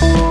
Bye.